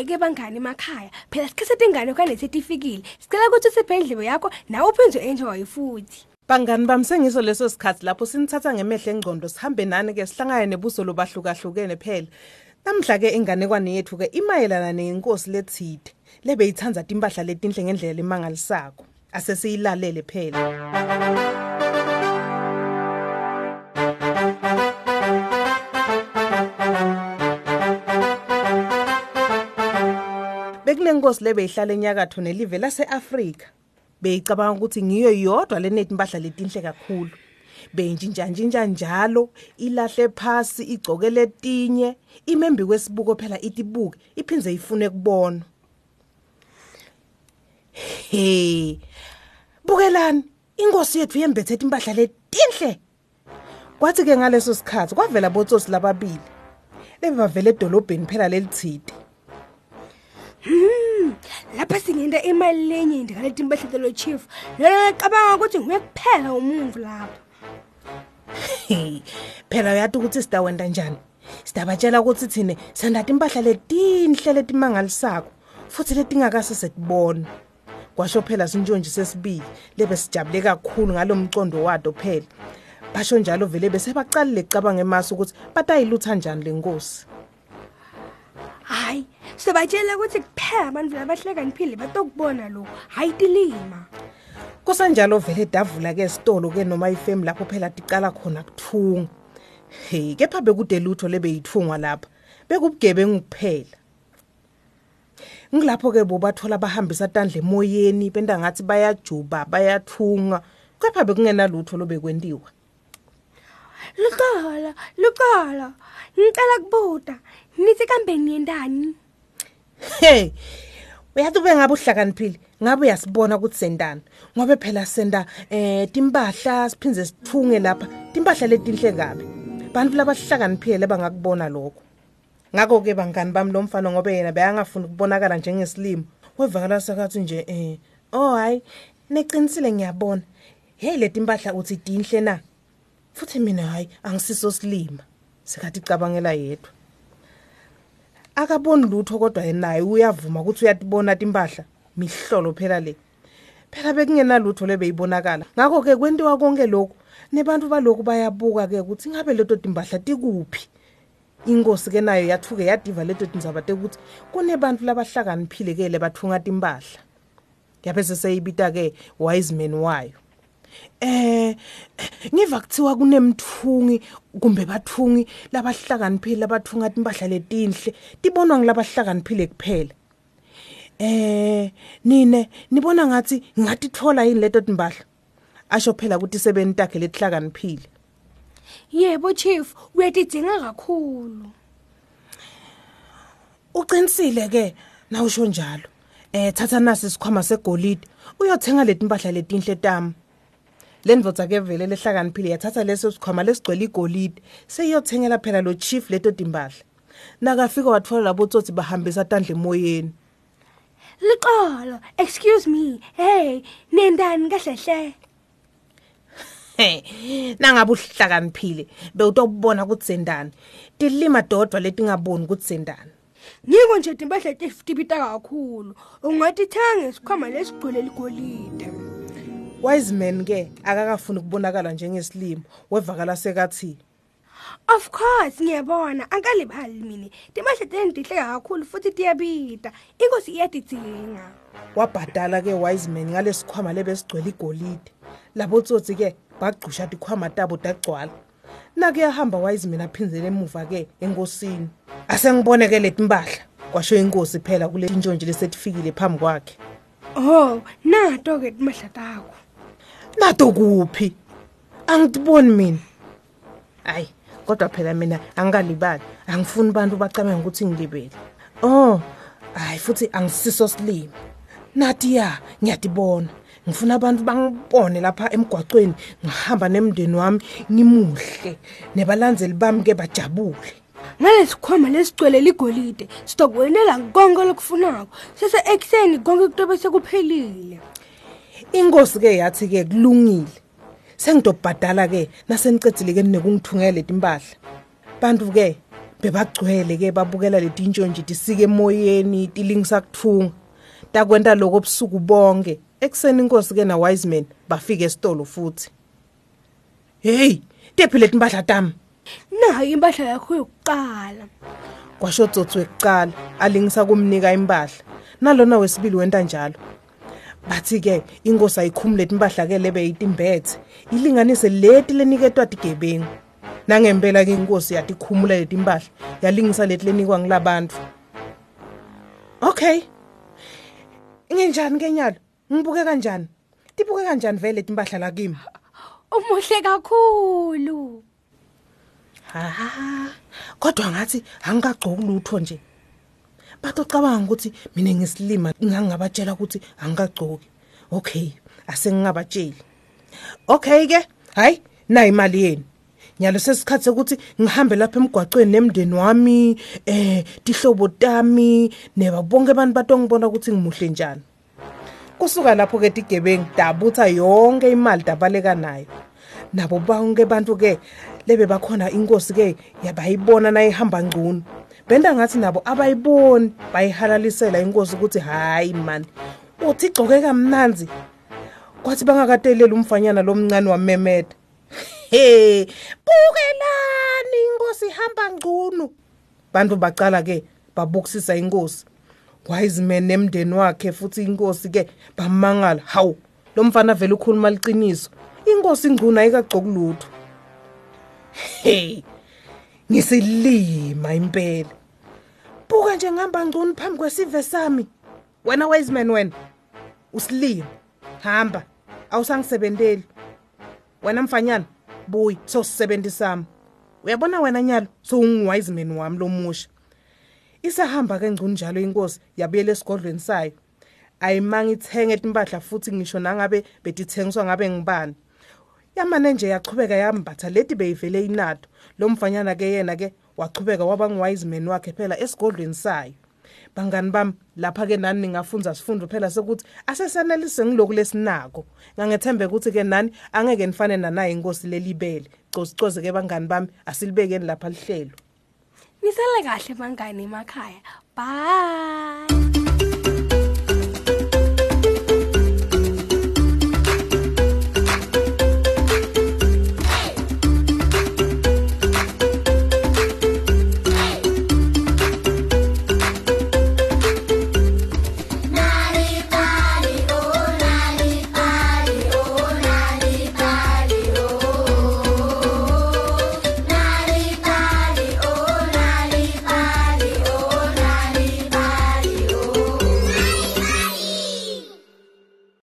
abangani emakhaya phela sikhethe ingane okanye setifikile sicela ukuthi usiphe indlebe yakho nawe uphinde enjoy futhi Bangani bami sengiso leso sikhathi lapho sinithatha ngemehle engqondo sihambe nani ke sihlangane nebuso lobahlukahlukene phela. Namhla ke inganekwane yethu ke imayelana nenkosi lethide lebe ithanda timpahla letinhle ngendlela lemangalisako. Ase siyilalele phela. Bekunenkosi lebe ihlala enyakatho nelive laseAfrika. Beyicabanga ukuthi ngiyo yodwa lenethi impahla letinhle kakhulu. Beyintshintsha ntshintsha njalo ilahle phasi igcoke letinye imembi kwesibuko phela itibuke iphinze ifune kubona. Hey. Bukelani inkosi yethu yembethe impahla letinhle. Kwathi ke ngaleso sikhathi kwavela botsosi lababili. Bebavela edolobheni phela lelithide. Lapha singenda imali lenye ndikaleti impahla lo chief. Lona cabanga ukuthi nguye kuphela umuntu lapha phela uyathi ukuthi sidawenda njani? Sidabatshela ukuthi thina sendata impahla letinhle letimangalisako futhi letingakase setibona kwasho phela sinjonji sesibili lebe sijabule kakhulu ngalomcondo wado phela. Basho njalo vele bese baqalile ecabanga emasi ukuthi batayilutha njani lenkosi hayi sibatshela ukuthi kuphela abantu labahlakaniphile batokubona lokhu. Hayi tilima. Kusanjalo vele davula ke esitolo ke noma ifem lapho phela ticala khona kuthunga. Hey kepha bekude lutho lebe yithungwa lapha. Bekubugebengu kuphela. Ngilapho ke bobathola bahambisa tandle emoyeni benda ngathi bayajuba bayathunga. Kepha bekungena lutho lobekwentiwa Luqala, luqala. Ngicela kubuta. Nithi kambe niyendani? hey uyathi ube ngabe uhlakaniphile ngabe uyasibona ukuthi sendana ngobe phela senda eh timpahla siphinze sithunge lapha timpahla letinhle kabi bantu labahlakaniphile bangakubona lokho ngakho ke bangani bami lo mfana ngobe yena beyangafuni ukubonakala njengesilimo wevakala sakathi nje eh oh hayi neqinisile ngiyabona hey leti impahla uthi dinhle na futhi mina hayi angisiso silima sikathi cabangela yedwa. Akaboni lutho kodwa yenaye uyavuma ukuthi uyatibona timpahla mihlolo phela le. Phela bekungena lutho lebeyibonakala ngakho ke kwentiwa konke lokhu nebantu baloku bayabuka ke ukuthi ngabe leto timpahla tikuphi? Inkosi ke nayo yathuke yadiva leto tindzaba tekuthi kunebantu labahlakaniphile ke lebathunga timpahla yabe seseyibita ke wise man wayo. Eh ngiva kuthiwa kunemthungi kumbe bathungi labahlakaniphile labathunga impahla letinhle tibonwa ngilabahlakaniphile kuphela. Eh nine nibona ngathi ngatithola yini leto timpahla asho phela ukuthi sebeni takhe letihlakaniphile Yebo chief, uyatidinga kakhulu. uqinisile ke? Nawusho njalo. Eh thatha nasi isikhwama segolide. Uyothenga leti impahla letinhle tami lendvodza ke vele lehlakaniphile yathatha leso sikhwama lesigcwele igolide seyiyothengela phela lo chief leto timpahla nakafika wathola labo tsotsi bahambisa tandle emoyeni Liqala, excuse me. Hey, nendani kahlehle? Nangabe uhlakaniphile bewutokubona ukuthi sendani tilima dodwa letingaboni ukuthi sendani Ngiko nje impahla tifitibita kakhulu. Ungathi thange isikhwama lesigcwele ligolide. Wise man ke akakafuni ukubonakala njengesilimo wevakala sekathi Of course ngiyabona angalibali mina. Timpahla teni tihle kakhulu futhi tiyabita. Inkosi iyadidinga. wabhadala ke wise man ngalesikhwama lebesigcwele igolide labo tsotsi ke bagqusha tikhwama tabo tagcwala nakuyahamba wise man aphinzele emuva ke enkosini asengibone ke leti impahla kwasho inkosi phela kule ntshontshe lesetifikile phambi kwakhe Oh, nato ke timpahla takho. Nato kuphi? Angitiboni mina. Hayi kodwa phela mina angikalibali angifuni bantu bacabanga ukuthi ngilibele. Oh hayi futhi angisiso silimi. Nathi ya ngiyatibona. Ngifuna abantu bangibone lapha emgwacweni ngihamba nemndeni wami ngimuhle. Nebalandzeli bami ke bajabule. Ngalesikhwama lesigcwele ligolide, sitokwenela konke lokufunako. Sese ekseni konke kutobe sekuphelile. Inkosi ke yathi ke kulungile. Sengidobhadala ke nasengicedzile ke nekungithungela leti impahla bantu ke bebagcwele ke babukela leti intshontshe tisike emoyeni tilingisa kuthunga. Takwenta lokho obusuku bonke. Ekseni inkosi ke na wise man bafika esitolo futhi. Hey tephi leti impahla tami? Nayo impahla yakho yokuqala. Kwasho tsotsi wekucala alingisa kumnika impahla. Nalona wesibili wenta njalo. Bathi ke inkosi ayikhumule leti impahla ke lebe yitimbethe ilinganise leti leniketwa tigebengu nangempela ke inkosi yatikhumula leti impahla yalingisa leti lenikwa ngilabantu okay. Ingenjani ke nyalo? Ngibuke kanjani? Tibuke kanjani vele leti impahla la kimi? Umuhle kakhulu. Ha. Kodwa ngathi angikagcoki lutho nje. Batocabanga ukuthi mina ngisilima ngangabatshela ukuthi angikagcoki okay asengingabatsheli. Okay ke hayi na imali yenu. Nyalo sesikhathi sokuthi ngihambe lapha emgwaqweni nemndeni wami eh tihlobo tami neba bonke abantu batongibona ukuthi ngimuhle njani. Kusuka lapho ke tigebengu dabutha yonke imali dabaleka nayo. Nabo bonke abantu ke lebe bakhona inkosi ke yabayibona nayihamba ngcono. Benda ngathi nabo abayiboni bayihalalisela inkosi ukuthi hayi man uthi igcoke kamnanzi kwathi bangakateleli umfanyana lomncane wamemeda. He bukelani inkosi ihamba ngcono. Bantu bacala ke babukisisa inkosi. Wise man nemndeni wakhe futhi inkosi ke bamangala. Hawu lo mfana vele ukhuluma liqiniso. Inkosi ingcuna ayikagcoki lutho. Hey ngisilima impela. Buka nje ngihamba ngcono phambi kwesive sami. Wena wise man wena usilima. Hamba awusangisebenteli. Wena mfanyana buyi sosisebenzi sami. Uyabona wena nyalo sowungiwise man wami lomusha isahamba ke ngcono njalo inkosi yabuyela esigodlweni sayo. Ayimanga ithenge impahla futhi ngisho nangabe betithengiswa ngabe ngibani yamane nje yachubeka yambatha leti beyivele inato lo mfanyana ke yena ke wachubeka waba ngiwise man wakhe phela esigodlweni sayo. Bangani bami lapha ke nani ningafunza sifundo phela sokuthi asesanelise ngiloku lesinako. Ngangethembe ukuthi ke nani angeke nifane nanaye inkosi lelibele. Cosicoze ke bangani bami asilibekeni lapha lihlelo nisele kahle bangani emakhaya. Bye.